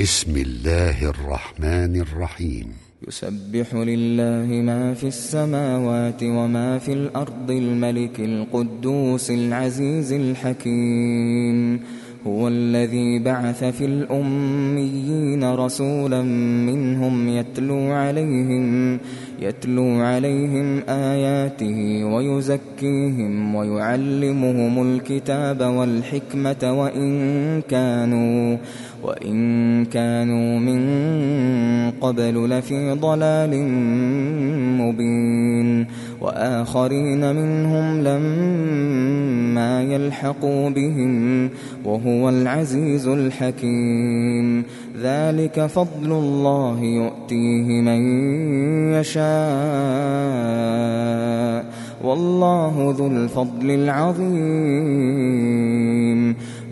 بسم الله الرحمن الرحيم. يسبح لله ما في السماوات وما في الأرض الملك القدوس العزيز الحكيم. هو الذي بعث في الأميين رسولا منهم يتلو عليهم يتلو عليهم آياته ويزكيهم ويعلمهم الكتاب والحكمة وإن كانوا وإن كانوا من قبل لفي ضلال مبين. وآخرين منهم لما يلحقوا بهم وهو العزيز الحكيم. ذلك فضل الله يؤتيه من يشاء. والله ذو الفضل العظيم.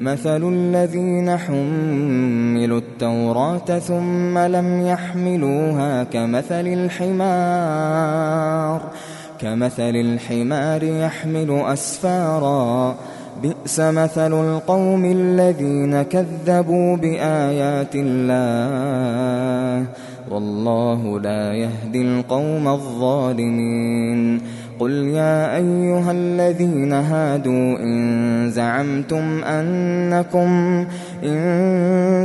مثل الذين حملوا التوراة ثم لم يحملوها كمثل الحمار. كمثل الحمار يحمل أسفارا. بئس مثل القوم الذين كذبوا بآيات الله. والله لا يهدي القوم الظالمين. قل يا أيها الذين هادوا إن زعمتم أنكم إن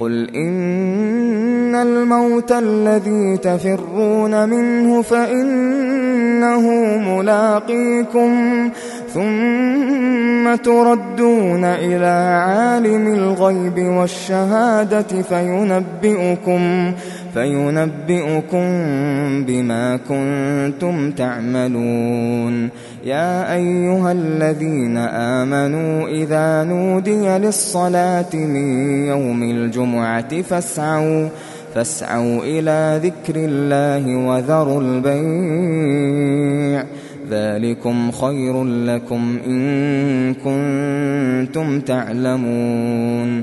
قل إن الموت الذي تفرون منه فإنه ملاقيكم ثم تردون إلى عالم الغيب والشهادة فينبئكم فينبئكم بما كنتم تعملون. يا أيها الذين آمنوا إذا نودي للصلاة من يوم الجمعة فاسعوا فاسعوا إلى ذكر الله وذروا البيع. ذلكم خير لكم إن كنتم تعلمون.